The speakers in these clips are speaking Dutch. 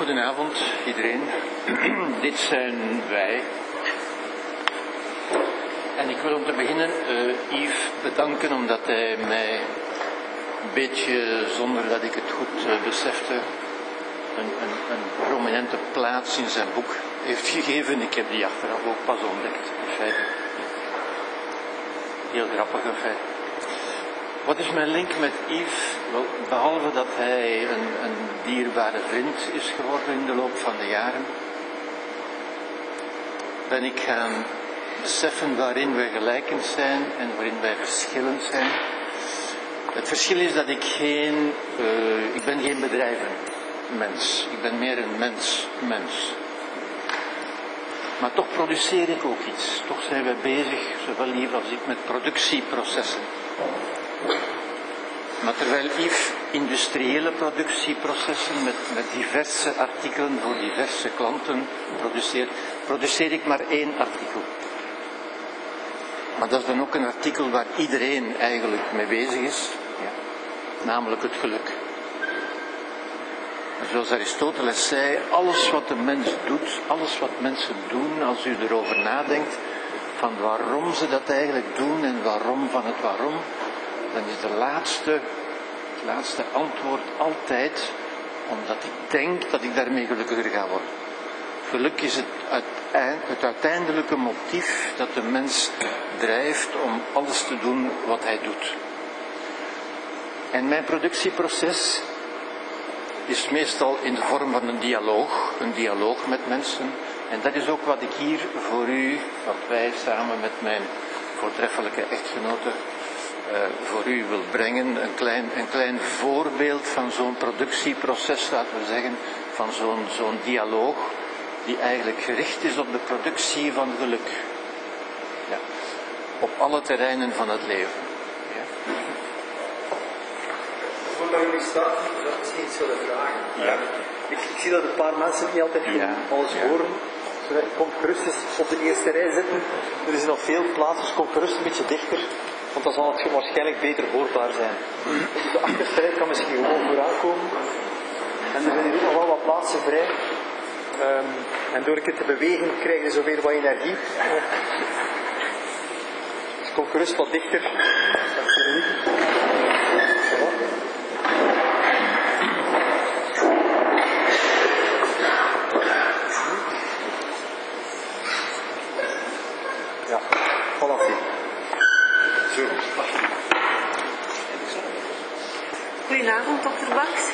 Goedenavond iedereen. Dit zijn wij. En ik wil om te beginnen uh, Yves bedanken omdat hij mij een beetje zonder dat ik het goed uh, besefte een, een, prominente plaats in zijn boek heeft gegeven. Ik heb die achteraf ook pas ontdekt. In feite. Heel grappig in feite. Wat is mijn link met Yves? Wel, behalve dat hij een, een dierbare vriend is geworden in de loop van de jaren, ben ik gaan beseffen waarin wij gelijkend zijn en waarin wij verschillend zijn. Het verschil is dat ik geen, uh, ik ben geen bedrijvenmens. Ik ben meer een mens, mens. Maar toch produceer ik ook iets. Toch zijn wij bezig, zowel lief als ik, met productieprocessen. Maar terwijl Yves industriële productieprocessen met, met diverse artikelen voor diverse klanten produceert, produceer ik maar één artikel. Maar dat is dan ook een artikel waar iedereen eigenlijk mee bezig is, ja. namelijk het geluk. Zoals Aristoteles zei, alles wat de mens doet, alles wat mensen doen, als u erover nadenkt, van waarom ze dat eigenlijk doen en waarom van het waarom, dan is de laatste, het laatste antwoord altijd omdat ik denk dat ik daarmee gelukkiger ga worden. Geluk is het, het uiteindelijke motief dat de mens drijft om alles te doen wat hij doet. En mijn productieproces is meestal in de vorm van een dialoog, een dialoog met mensen. En dat is ook wat ik hier voor u, wat wij samen met mijn voortreffelijke echtgenote voor u wil brengen. Een klein, een klein voorbeeld van zo'n productieproces, laten we zeggen, van zo'n zo'n dialoog die eigenlijk gericht is op de productie van geluk. Ja. Op alle terreinen van het leven. Ja. Voordat jullie starten, dat is iets willen vragen. Ja. Ik, ik, zie dat een paar mensen niet altijd ja. alles horen. Kom gerust eens op de eerste rij zitten. Er is nog veel plaats, dus kom gerust een beetje dichter. Want dan zal het waarschijnlijk beter hoorbaar zijn. de achterste kan misschien gewoon vooraan komen. En er zijn hier ook nog wel wat plaatsen vrij. Um, en door het te bewegen krijg je zo weer wat energie. Dus kom gerust wat dichter. Ja, voilà. Goedenavond, dokter Baks.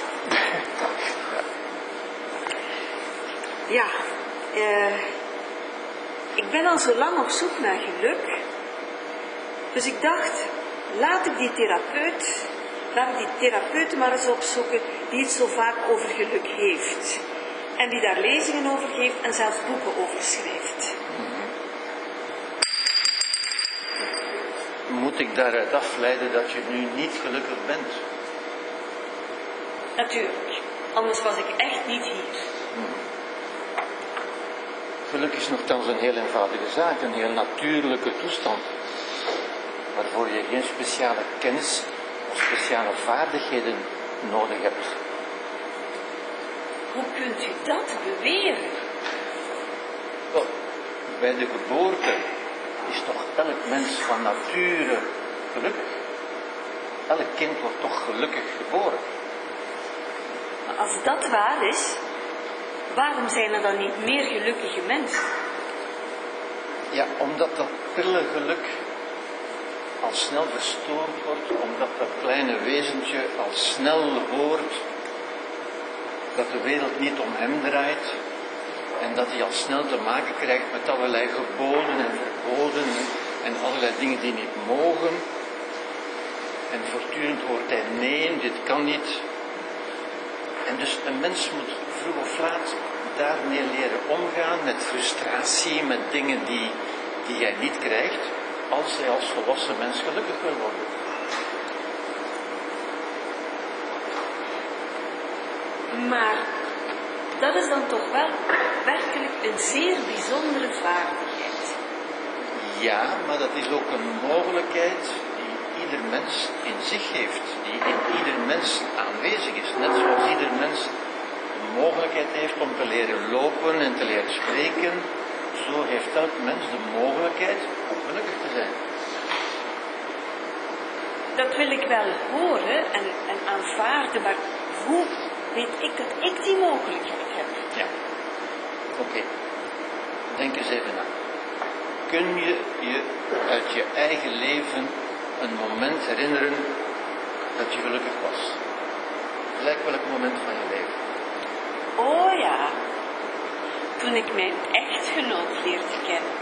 Ja, uh, ik ben al zo lang op zoek naar geluk. Dus ik dacht, laat ik die therapeut, laat ik die therapeut maar eens opzoeken die het zo vaak over geluk heeft. En die daar lezingen over geeft en zelfs boeken over schrijft. Moet ik daaruit afleiden dat je nu niet gelukkig bent? Natuurlijk. Anders was ik echt niet hier. Geluk is nogthans een heel eenvoudige zaak, een heel natuurlijke toestand. Waarvoor je geen speciale kennis of speciale vaardigheden nodig hebt. Hoe kunt u dat beweren? Wel, bij de geboorte is toch elk mens van nature gelukkig. Elk kind wordt toch gelukkig geboren. Maar als dat waar is, waarom zijn er dan niet meer gelukkige mensen? Ja, omdat dat prille geluk al snel verstoord wordt, omdat dat kleine wezentje al snel hoort dat de wereld niet om hem draait en dat hij al snel te maken krijgt met allerlei geboden en verboden en allerlei dingen die niet mogen. En voortdurend hoort hij nee, dit kan niet, en dus een mens moet vroeg of laat daarmee leren omgaan met frustratie, met dingen die, die jij niet krijgt, als hij als volwassen mens gelukkig wil worden. Maar dat is dan toch wel werkelijk een zeer bijzondere vaardigheid. Ja, maar dat is ook een mogelijkheid ieder mens in zich heeft, die in ieder mens aanwezig is. Net zoals ieder mens de mogelijkheid heeft om te leren lopen en te leren spreken, zo heeft elk mens de mogelijkheid om gelukkig te zijn. Dat wil ik wel horen en, en aanvaarden, maar hoe weet ik dat ik die mogelijkheid heb? Ja. Oké. Denk eens even na. Kun je je uit je eigen leven een moment herinneren dat je gelukkig was? Gelijk welk moment van je leven? Oh ja, toen ik mijn echtgenoot leerde kennen.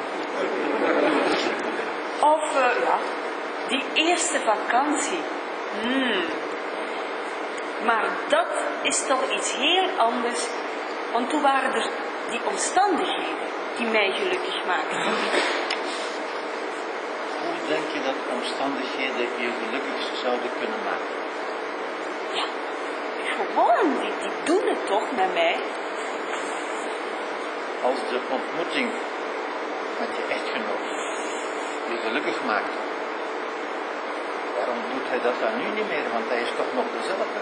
Of, eh, ja, die eerste vakantie. Hmm. Maar dat is toch iets heel anders, want toen waren er die omstandigheden die mij gelukkig maakten. Dat omstandigheden je gelukkig zouden kunnen maken? Ja, gewoon, die, die doen het toch met mij. Als de ontmoeting met je echtgenoot je gelukkig maakt, waarom doet hij dat dan nu niet meer? Want hij is toch nog dezelfde.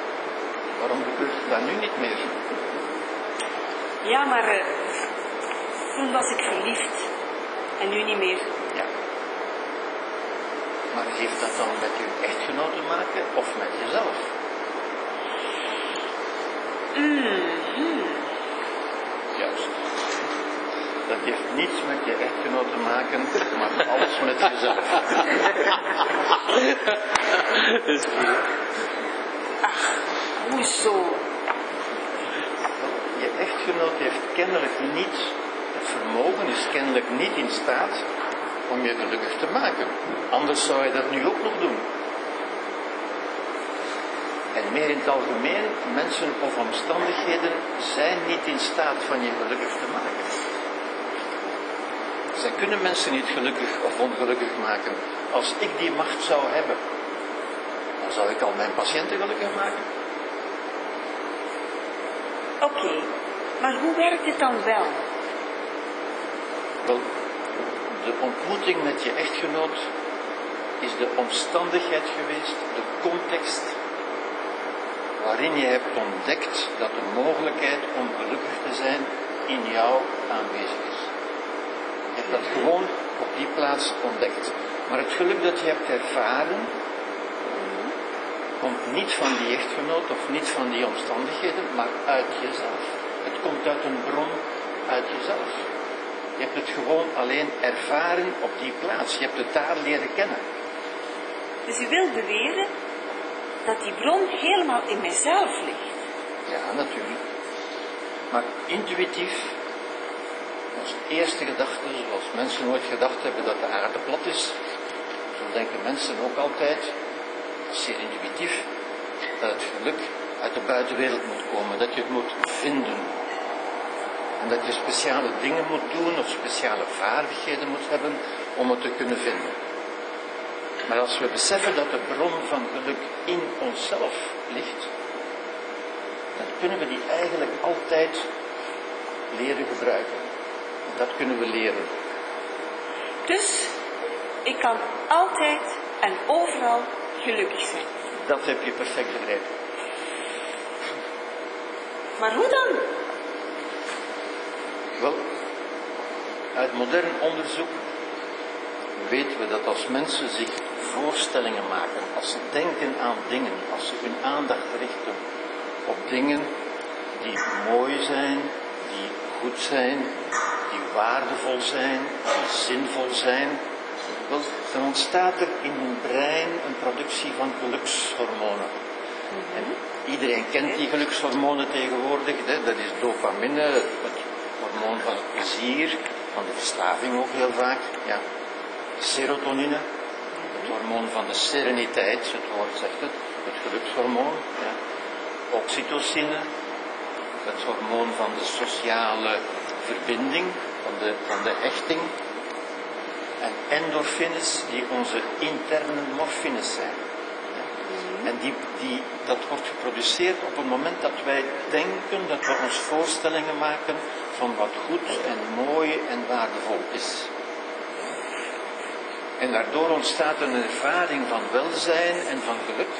Waarom gebeurt het dan nu niet meer? Ja, maar eh, toen was ik verliefd en nu niet meer. Maar heeft dat dan met je echtgenoot te maken of met jezelf? Mhm. Juist. Dat heeft niets met je echtgenoot te maken, maar alles met jezelf. Ach, hoezo? Je echtgenoot heeft kennelijk niet, het vermogen is kennelijk niet in staat om je gelukkig te maken. Anders zou je dat nu ook nog doen. En meer in het algemeen, mensen of omstandigheden zijn niet in staat van je gelukkig te maken. Zij kunnen mensen niet gelukkig of ongelukkig maken. Als ik die macht zou hebben, dan zou ik al mijn patiënten gelukkig maken. Oké, maar hoe werkt het dan wel? Wel, de ontmoeting met je echtgenoot is de omstandigheid geweest, de context waarin je hebt ontdekt dat de mogelijkheid om gelukkig te zijn in jou aanwezig is. Je hebt dat gewoon op die plaats ontdekt. Maar het geluk dat je hebt ervaren, komt niet van die echtgenoot of niet van die omstandigheden, maar uit jezelf. Het komt uit een bron uit jezelf. Je hebt het gewoon alleen ervaren op die plaats. Je hebt het daar leren kennen. Dus u wilt beweren dat die bron helemaal in mijzelf ligt. Ja, natuurlijk. Maar intuïtief, onze eerste gedachte, zoals mensen nooit gedacht hebben dat de aarde plat is, zo denken mensen ook altijd, dat is zeer intuïtief, dat het geluk uit de buitenwereld moet komen, dat je het moet vinden. En dat je speciale dingen moet doen of speciale vaardigheden moet hebben om het te kunnen vinden. Maar als we beseffen dat de bron van geluk in onszelf ligt, dan kunnen we die eigenlijk altijd leren gebruiken. Dat kunnen we leren. Dus ik kan altijd en overal gelukkig zijn. Dat heb je perfect begrepen. Maar hoe dan? Wel, uit modern onderzoek weten we dat als mensen zich voorstellingen maken, als ze denken aan dingen, als ze hun aandacht richten op dingen die mooi zijn, die goed zijn, die waardevol zijn, die zinvol zijn, wel, dan ontstaat er in hun brein een productie van gelukshormonen. En iedereen kent die gelukshormonen tegenwoordig, hè? dat is dopamine, het hormoon van het plezier, van de verslaving ook heel vaak. Ja. Serotonine, het hormoon van de sereniteit, het woord zegt het, het gelukshormoon. Ja. Oxytocine, het hormoon van de sociale verbinding, van de, van de hechting. En endorfines, die onze interne morfines zijn. Ja. En die, die, dat wordt geproduceerd op het moment dat wij denken, dat we ons voorstellingen maken van wat goed en mooi en waardevol is. En daardoor ontstaat een ervaring van welzijn en van geluk.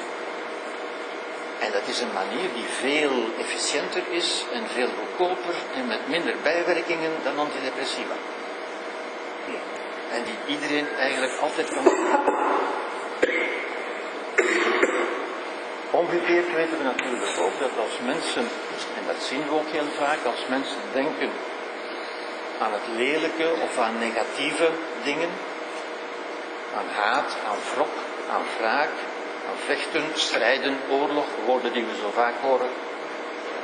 En dat is een manier die veel efficiënter is en veel goedkoper en met minder bijwerkingen dan antidepressiva. En die iedereen eigenlijk altijd kan. Omgekeerd weten we natuurlijk ook dat als mensen, en dat zien we ook heel vaak, als mensen denken aan het lelijke of aan negatieve dingen, aan haat, aan wrok, aan wraak, aan vechten, strijden, oorlog, woorden die we zo vaak horen,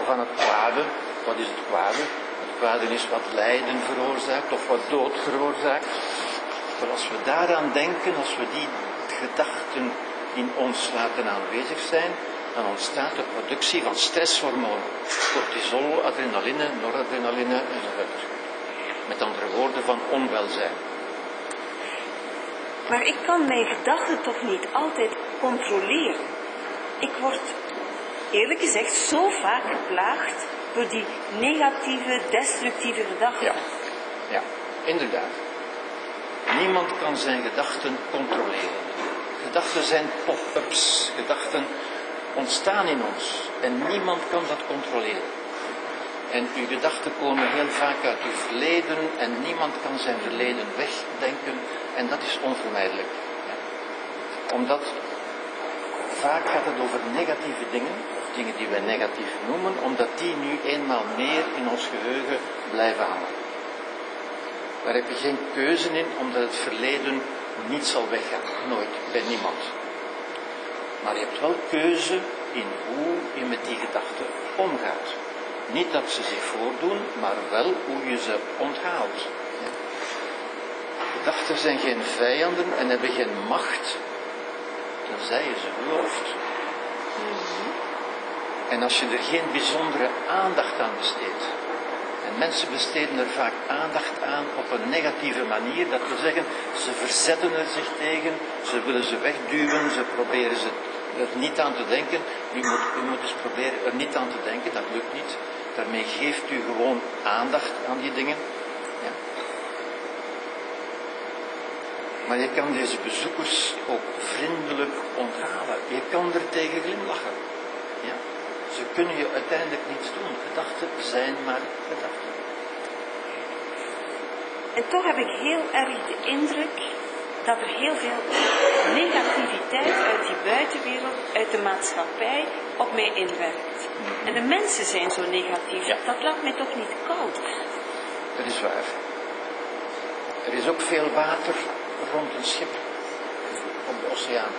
of aan het kwade. Wat is het kwade? Het kwade is wat lijden veroorzaakt of wat dood veroorzaakt. Maar als we daaraan denken, als we die gedachten in ons laten aanwezig zijn, dan ontstaat de productie van stresshormonen. Cortisol, adrenaline, noradrenaline enzovoort. Met andere woorden van onwelzijn. Maar ik kan mijn gedachten toch niet altijd controleren. Ik word, eerlijk gezegd, zo vaak geplaagd door die negatieve, destructieve gedachten. Ja, ja inderdaad. Niemand kan zijn gedachten controleren. Gedachten zijn pop-ups. Gedachten ontstaan in ons en niemand kan dat controleren. En uw gedachten komen heel vaak uit uw verleden en niemand kan zijn verleden wegdenken en dat is onvermijdelijk. Omdat vaak gaat het over negatieve dingen, dingen die wij negatief noemen, omdat die nu eenmaal meer in ons geheugen blijven hangen. Daar heb je geen keuze in, omdat het verleden niet zal weggaan. Nooit, bij niemand. Maar je hebt wel keuze in hoe je met die gedachten omgaat. Niet dat ze zich voordoen, maar wel hoe je ze onthaalt. Gedachten zijn geen vijanden en hebben geen macht, tenzij je ze gelooft. En als je er geen bijzondere aandacht aan besteedt, en mensen besteden er vaak aandacht aan op een negatieve manier. Dat wil zeggen, ze verzetten er zich tegen, ze willen ze wegduwen, ze proberen ze er niet aan te denken. U moet, u eens proberen er niet aan te denken, dat lukt niet. Daarmee geeft u gewoon aandacht aan die dingen. Ja. Maar je kan deze bezoekers ook vriendelijk onthalen. Je kan er tegen glimlachen. Ja. Ze kunnen je uiteindelijk niets doen. Gedachten zijn maar gedachten. En toch heb ik heel erg de indruk dat er heel veel negativiteit uit die buitenwereld, uit de maatschappij, op mij inwerkt. En de mensen zijn zo negatief. Ja. Dat laat mij toch niet koud. Dat is waar. Er is ook veel water rond een schip op de oceaan.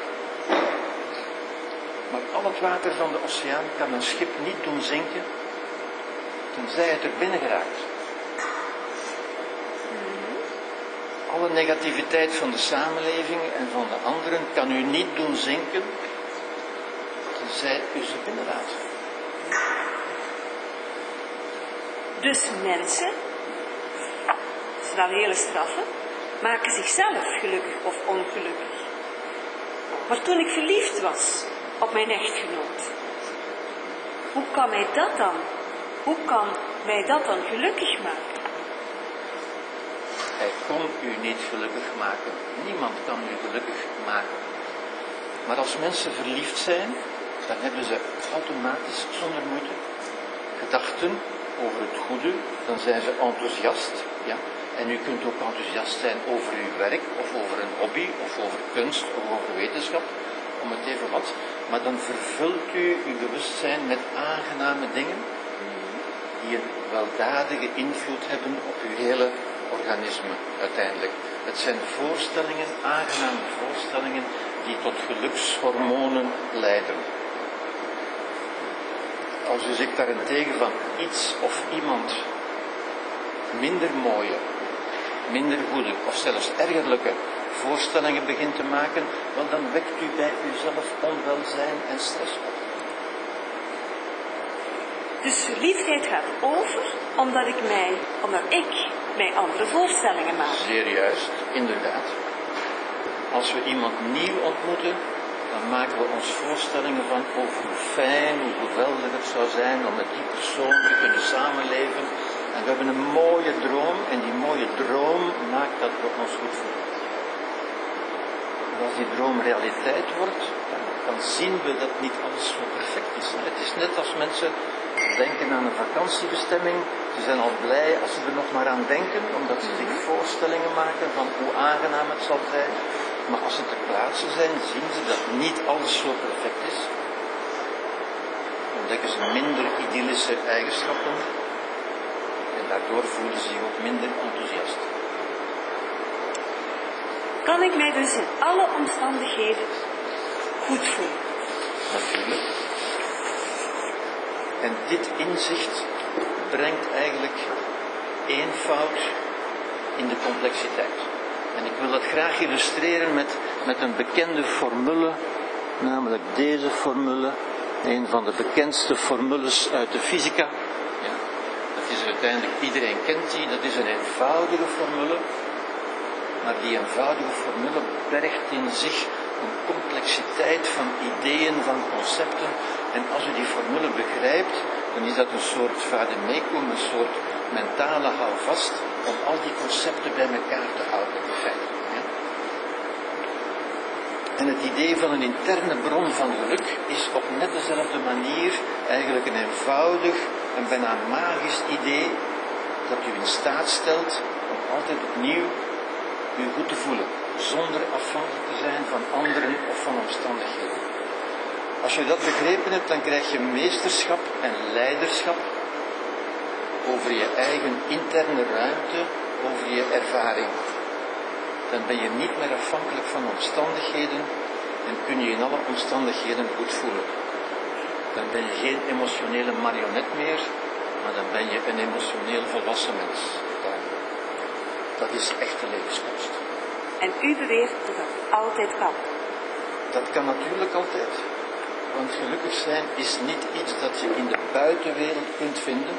Maar al het water van de oceaan kan een schip niet doen zinken, tenzij het er binnen geraakt. Alle negativiteit van de samenleving en van de anderen kan u niet doen zinken, tenzij u ze binnenlaat. Dus mensen, dat is hele straffen, maken zichzelf gelukkig of ongelukkig. Maar toen ik verliefd was op mijn echtgenoot, hoe kan mij dat dan? Hoe kan mij dat dan gelukkig maken? Hij kon u niet gelukkig maken. Niemand kan u gelukkig maken. Maar als mensen verliefd zijn, dan hebben ze automatisch, zonder moeite, gedachten over het goede. Dan zijn ze enthousiast. Ja? En u kunt ook enthousiast zijn over uw werk, of over een hobby, of over kunst, of over wetenschap, om het even wat. Maar dan vervult u uw bewustzijn met aangename dingen, die een weldadige invloed hebben op uw hele organisme uiteindelijk. Het zijn voorstellingen, aangename voorstellingen, die tot gelukshormonen leiden. Als u zich daarentegen van iets of iemand minder mooie, minder goede of zelfs ergerlijke voorstellingen begint te maken, wel dan wekt u bij uzelf onwelzijn en stress op. Dus verliefdheid gaat over omdat ik mij, omdat ik andere voorstellingen maak. Zeer juist, inderdaad. Als we iemand nieuw ontmoeten, dan maken we ons voorstellingen van over hoe fijn, hoe geweldig het zou zijn om met die persoon te kunnen samenleven. En we hebben een mooie droom en die mooie droom maakt dat we ons goed voelen. Maar als die droom realiteit wordt, dan zien we dat niet alles zo perfect is net als mensen denken aan een vakantiebestemming. Ze zijn al blij als ze er nog maar aan denken, omdat ze zich voorstellingen maken van hoe aangenaam het zal zijn. Maar als ze ter plaatse zijn, zien ze dat niet alles zo perfect is. Ontdekken ze minder idyllische eigenschappen. En daardoor voelen ze zich ook minder enthousiast. Kan ik mij dus in alle omstandigheden goed voelen? Natuurlijk. En dit inzicht brengt eigenlijk eenvoud in de complexiteit. En ik wil dat graag illustreren met, met een bekende formule, namelijk deze formule, een van de bekendste formules uit de fysica. Ja, dat is uiteindelijk, iedereen kent die, dat is een eenvoudige formule, maar die eenvoudige formule bergt in zich een complexiteit van ideeën, van concepten. En als u die formule begrijpt, dan is dat een soort vademecum, een soort mentale houvast om al die concepten bij elkaar te houden? En het idee van een interne bron van geluk is op net dezelfde manier eigenlijk een eenvoudig en bijna magisch idee dat u in staat stelt om altijd opnieuw u goed te voelen, zonder afhankelijk te zijn van anderen of van omstandigheden. Als je dat begrepen hebt, dan krijg je meesterschap en leiderschap over je eigen interne ruimte, over je ervaring. Dan ben je niet meer afhankelijk van omstandigheden en kun je in alle omstandigheden goed voelen. Dan ben je geen emotionele marionet meer, maar dan ben je een emotioneel volwassen mens. Dat is echte levenskunst. En u beweert dat dat altijd kan. Dat kan natuurlijk altijd. Want gelukkig zijn is niet iets dat je in de buitenwereld kunt vinden.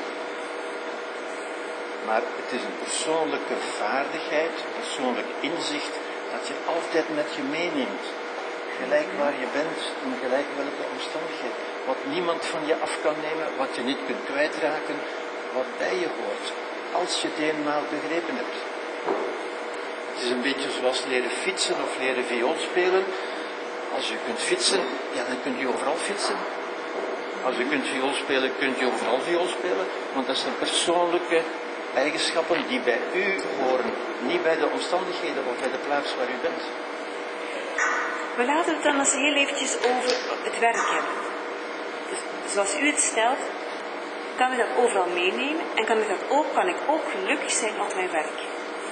Maar het is een persoonlijke vaardigheid, persoonlijk inzicht dat je altijd met je meeneemt. Gelijk waar je bent, in gelijk welke omstandigheid. Wat niemand van je af kan nemen, wat je niet kunt kwijtraken, wat bij je hoort. Als je het eenmaal begrepen hebt. Het is een beetje zoals leren fietsen of leren viool spelen. Als je kunt fietsen, ja, dan kunt u overal fietsen. Als u kunt viool spelen, kunt u overal viool spelen. Want dat zijn persoonlijke eigenschappen die bij u horen. Niet bij de omstandigheden of bij de plaats waar u bent. We laten het dan eens heel eventjes over het werk hebben. Dus, zoals u het stelt, kan ik dat overal meenemen en kan ik, dat ook, kan ik ook gelukkig zijn op mijn werk.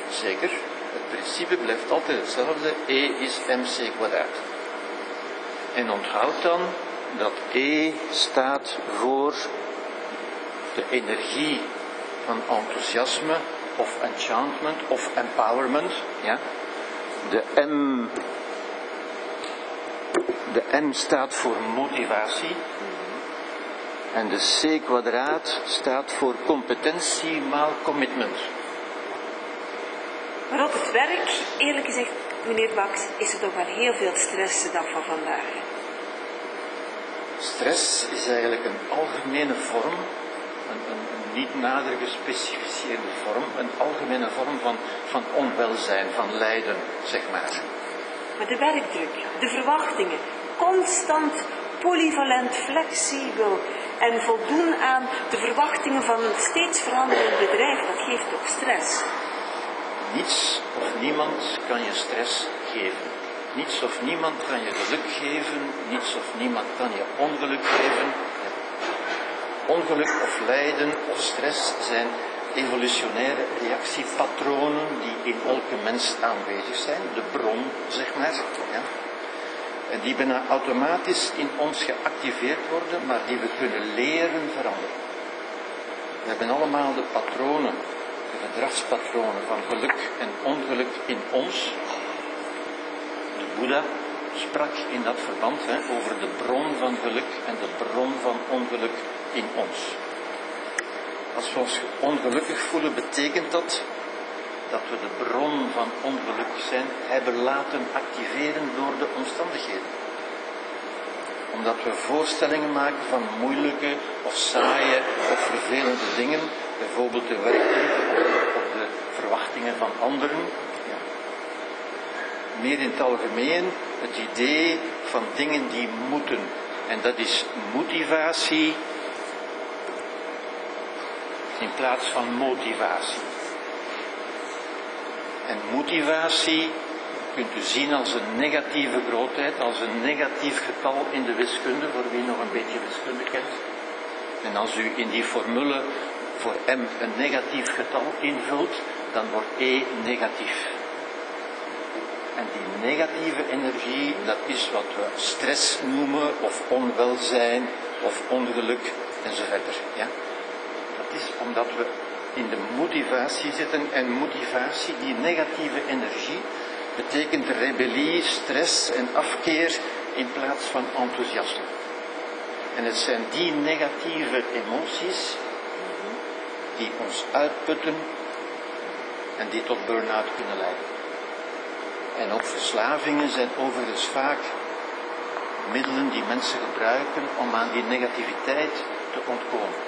Zeker. Het principe blijft altijd hetzelfde. E is mc kwadraat. En onthoud dan dat E staat voor de energie van enthousiasme of enchantment of empowerment. Ja? De M, de M staat voor motivatie. En de C kwadraat staat voor competentie maal commitment. Maar op het werk, eerlijk gezegd, meneer Baks, is er toch wel heel veel stress de dag van vandaag. Stress is eigenlijk een algemene vorm, een, een, een niet nader gespecificeerde vorm, een algemene vorm van, van onwelzijn, van lijden, zeg maar. Maar de werkdruk, de verwachtingen, constant polyvalent, flexibel en voldoen aan de verwachtingen van een steeds veranderend bedrijf, dat geeft toch stress. Niets of niemand kan je stress geven. Niets of niemand kan je geluk geven. Niets of niemand kan je ongeluk geven. Ongeluk of lijden of stress zijn evolutionaire reactiepatronen die in elke mens aanwezig zijn. De bron, zeg maar. Ja. En die bijna automatisch in ons geactiveerd worden, maar die we kunnen leren veranderen. We hebben allemaal de patronen gedragspatronen van geluk en ongeluk in ons. De Boeddha sprak in dat verband hè, over de bron van geluk en de bron van ongeluk in ons. Als we ons ongelukkig voelen, betekent dat dat we de bron van ongeluk zijn hebben laten activeren door de omstandigheden. Omdat we voorstellingen maken van moeilijke of saaie of vervelende dingen, bijvoorbeeld de werkdruk of de verwachtingen van anderen. Meer in het algemeen het idee van dingen die moeten, En dat is motivatie in plaats van motivatie. En motivatie kunt u zien als een negatieve grootheid, als een negatief getal in de wiskunde, voor wie nog een beetje wiskunde kent. En als u in die formule voor m een negatief getal invult, dan wordt e negatief. En die negatieve energie, dat is wat we stress noemen, of onwelzijn, of ongeluk, enzovoort. Ja? Dat is omdat we in de motivatie zitten, en motivatie, die negatieve energie, betekent rebellie, stress en afkeer in plaats van enthousiasme. En het zijn die negatieve emoties die ons uitputten en die tot burn-out kunnen leiden. En ook verslavingen zijn overigens vaak middelen die mensen gebruiken om aan die negativiteit te ontkomen.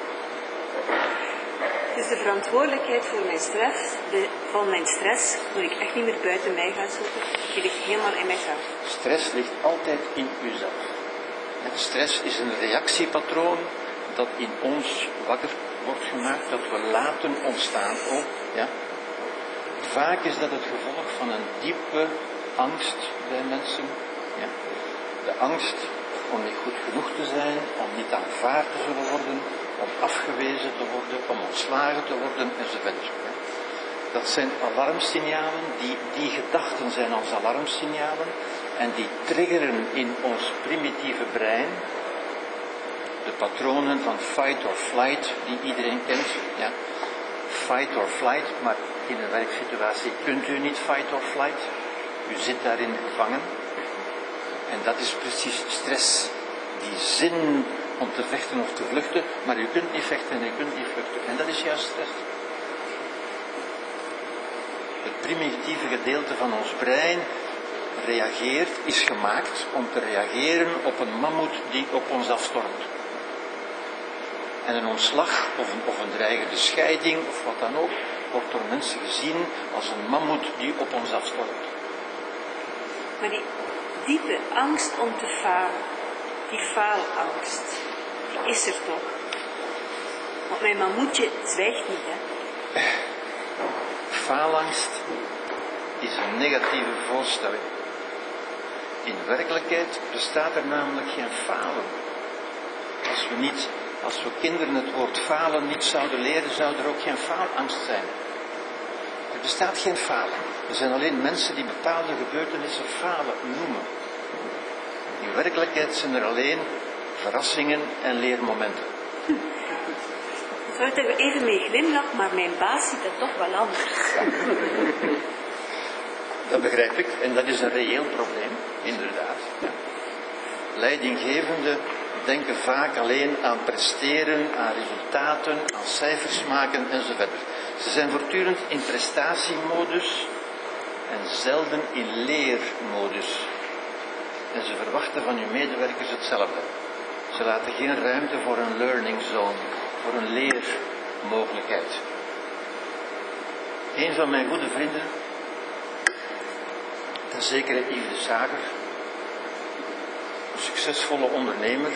Dus de verantwoordelijkheid voor mijn stress, de, van mijn stress, moet ik echt niet meer buiten mij gaan zoeken. Die ligt helemaal in mijzelf. Stress ligt altijd in uzelf. En stress is een reactiepatroon dat in ons wakker wordt gemaakt, dat we laten ontstaan ook. Ja? Vaak is dat het gevolg van een diepe angst bij mensen. Ja? De angst om niet goed genoeg te zijn, om niet aanvaard te zullen worden, om afgewezen te worden, om ontslagen te worden enzovoort. Dat zijn alarmsignalen, die, die gedachten zijn als alarmsignalen en die triggeren in ons primitieve brein de patronen van fight or flight die iedereen kent. Ja. Fight or flight, maar in een werksituatie kunt u niet fight or flight. U zit daarin gevangen. En dat is precies stress. Die zin om te vechten of te vluchten, maar u kunt niet vechten en u kunt niet vluchten. En dat is juist stress. Het primitieve gedeelte van ons brein reageert, is gemaakt om te reageren op een mammoet die op ons afstormt. En een ontslag of een, of een dreigende scheiding of wat dan ook, wordt door mensen gezien als een mammoet die op ons afstormt. Maar die diepe angst om te falen, die faalangst, die is er toch? Want mijn mammoetje zwijgt niet, hè? Faalangst is een negatieve voorstelling. In werkelijkheid bestaat er namelijk geen falen. Als we, niet, als we kinderen het woord falen niet zouden leren, zou er ook geen faalangst zijn. Er bestaat geen falen. Er zijn alleen mensen die bepaalde gebeurtenissen falen noemen. In werkelijkheid zijn er alleen verrassingen en leermomenten. Zou ik er even mee glimlach, maar mijn baas ziet het toch wel anders. Dat begrijp ik en dat is een reëel probleem, inderdaad. Ja. Leidinggevenden denken vaak alleen aan presteren, aan resultaten, aan cijfers maken enzovoort. Ze zijn voortdurend in prestatiemodus en zelden in leermodus. En ze verwachten van hun medewerkers hetzelfde. Ze laten geen ruimte voor een learning zone, voor een leermogelijkheid. Een van mijn goede vrienden, een zekere Yves de Sager, een succesvolle ondernemer,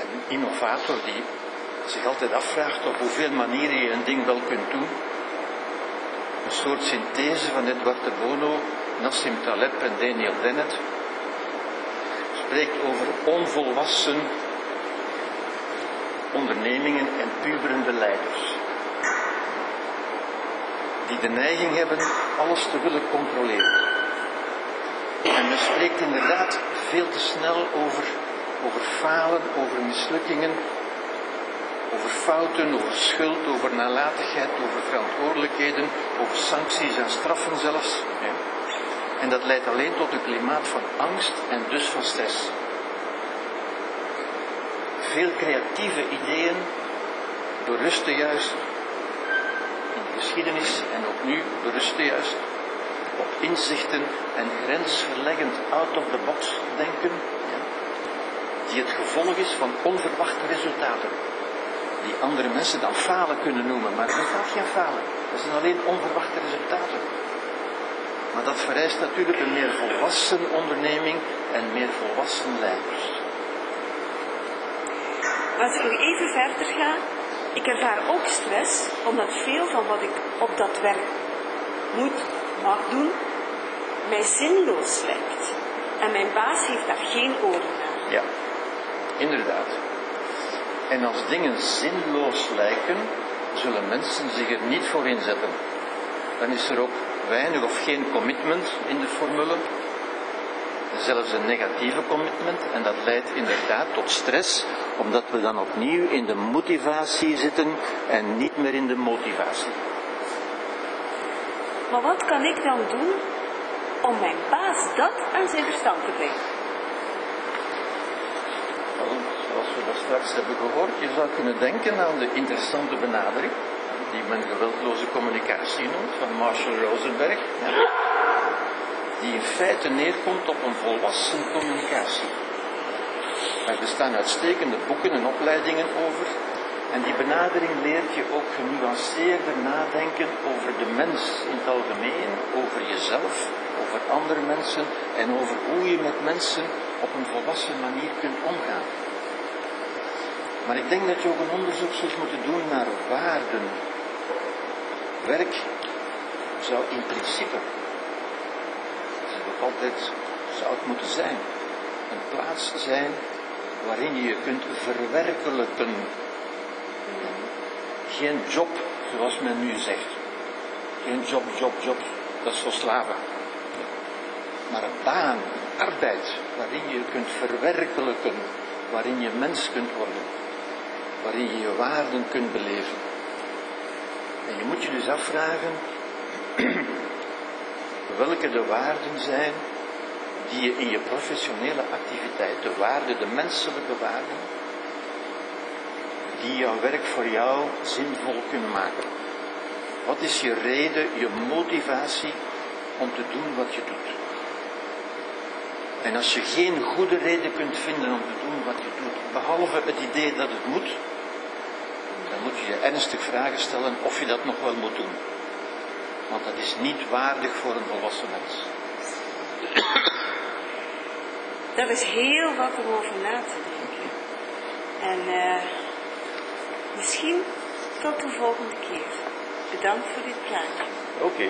een innovator die zich altijd afvraagt op hoeveel manieren je een ding wel kunt doen. Een soort synthese van Edward de Bono, Nassim Taleb en Daniel Dennett spreekt over onvolwassen ondernemingen en puberende leiders. Die de neiging hebben alles te willen controleren. En men spreekt inderdaad veel te snel over, over falen, over mislukkingen, over fouten, over schuld, over nalatigheid, over verantwoordelijkheden, over sancties en straffen zelfs. En dat leidt alleen tot een klimaat van angst en dus van stress. Veel creatieve ideeën berusten juist in de geschiedenis en ook nu berusten juist op inzichten en grensverleggend out-of-the-box denken, ja, die het gevolg is van onverwachte resultaten, die andere mensen dan falen kunnen noemen, maar er bestaat geen falen, dat zijn alleen onverwachte resultaten. Maar dat vereist natuurlijk een meer volwassen onderneming en meer volwassen leiders. Als ik nog even verder ga, ik ervaar ook stress, omdat veel van wat ik op dat werk moet, doen, mij zinloos lijkt. En mijn baas heeft daar geen oren naar. Ja, inderdaad. En als dingen zinloos lijken, zullen mensen zich er niet voor inzetten. Dan is er ook weinig of geen commitment in de formule. Zelfs een negatieve commitment. En dat leidt inderdaad tot stress, omdat we dan opnieuw in de motivatie zitten en niet meer in de motivatie. Maar wat kan ik dan doen om mijn baas dat aan zijn verstand te brengen? Zoals we dat straks hebben gehoord, je zou kunnen denken aan de interessante benadering, die men geweldloze communicatie noemt, van Marshall Rosenberg, die in feite neerkomt op een volwassen communicatie. Er bestaan uitstekende boeken en opleidingen over, en die benadering leert je ook genuanceerder nadenken over de mens in het algemeen, over jezelf, over andere mensen en over hoe je met mensen op een volwassen manier kunt omgaan. Maar ik denk dat je ook een onderzoek zult moeten doen naar waarden. Werk zou in principe, dat is ook altijd, zou het moeten zijn, een plaats zijn waarin je je kunt verwerkelijken geen job, zoals men nu zegt. Geen job, job, job. Dat is voor slaven. Maar een baan, arbeid, waarin je kunt verwerkelijken, waarin je mens kunt worden, waarin je je waarden kunt beleven. En je moet je dus afvragen welke de waarden zijn die je in je professionele activiteit, de waarden, de menselijke waarden, die jouw werk voor jou zinvol kunnen maken. Wat is je reden, je motivatie om te doen wat je doet? En als je geen goede reden kunt vinden om te doen wat je doet, behalve het idee dat het moet, dan moet je je ernstig vragen stellen of je dat nog wel moet doen. Want dat is niet waardig voor een volwassen mens. Dat is heel wat om over na te denken. En uh, Misschien tot de volgende keer. Bedankt voor dit plaatje. Oké.